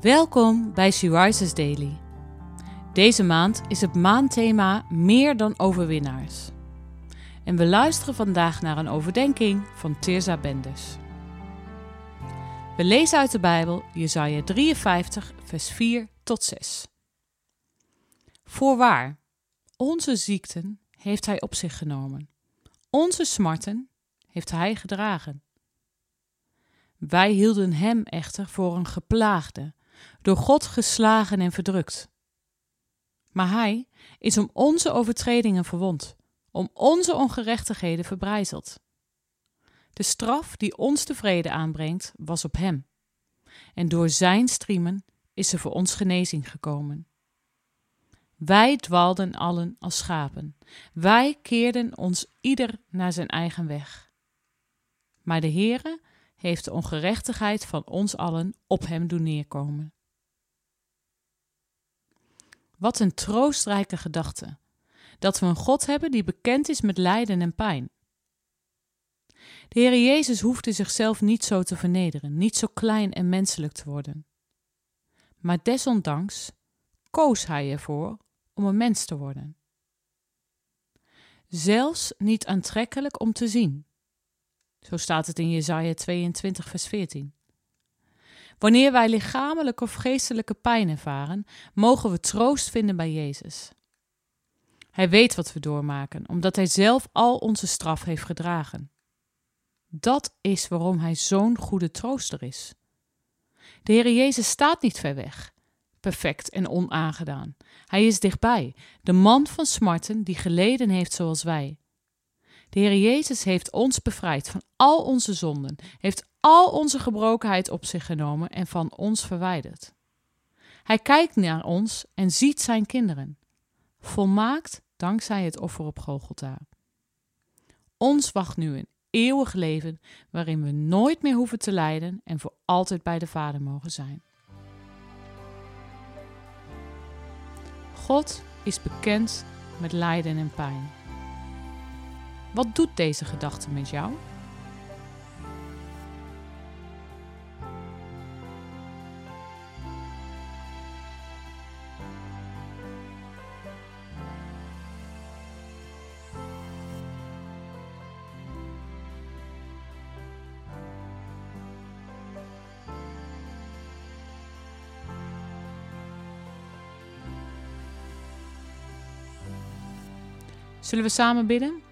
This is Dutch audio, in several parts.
Welkom bij She Daily. Deze maand is het maandthema Meer dan overwinnaars. En we luisteren vandaag naar een overdenking van Tirza Benders. We lezen uit de Bijbel Jesaja 53, vers 4 tot 6. Voorwaar, onze ziekten heeft Hij op zich genomen. Onze smarten heeft Hij gedragen. Wij hielden Hem echter voor een geplaagde, door God geslagen en verdrukt. Maar Hij is om onze overtredingen verwond, om onze ongerechtigheden verbrijzeld. De straf die ons de vrede aanbrengt, was op Hem. En door Zijn striemen is er voor ons genezing gekomen. Wij dwaalden allen als schapen. Wij keerden ons ieder naar zijn eigen weg. Maar de Heere heeft de ongerechtigheid van ons allen op hem doen neerkomen. Wat een troostrijke gedachte. Dat we een God hebben die bekend is met lijden en pijn. De Heer Jezus hoefde zichzelf niet zo te vernederen, niet zo klein en menselijk te worden. Maar desondanks koos Hij ervoor om een mens te worden. Zelfs niet aantrekkelijk om te zien. Zo staat het in Jesaja 22, vers 14. Wanneer wij lichamelijke of geestelijke pijn ervaren, mogen we troost vinden bij Jezus. Hij weet wat we doormaken, omdat Hij zelf al onze straf heeft gedragen. Dat is waarom Hij zo'n goede trooster is. De Heer Jezus staat niet ver weg, perfect en onaangedaan. Hij is dichtbij, de man van smarten die geleden heeft zoals wij. De Heer Jezus heeft ons bevrijd van al onze zonden, heeft al onze gebrokenheid op zich genomen en van ons verwijderd. Hij kijkt naar ons en ziet zijn kinderen, volmaakt dankzij het offer op Golgotha. Ons wacht nu een eeuwig leven waarin we nooit meer hoeven te lijden en voor altijd bij de Vader mogen zijn. God is bekend met lijden en pijn. Wat doet deze gedachte met jou? Zullen we samen bidden?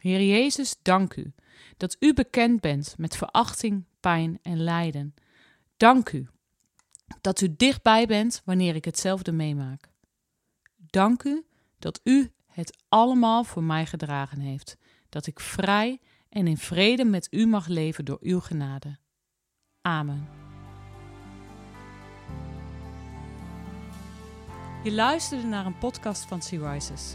Heer Jezus, dank u dat u bekend bent met verachting, pijn en lijden. Dank u dat u dichtbij bent wanneer ik hetzelfde meemaak. Dank u dat u het allemaal voor mij gedragen heeft, dat ik vrij en in vrede met u mag leven door uw genade. Amen. Je luisterde naar een podcast van Sea Rises.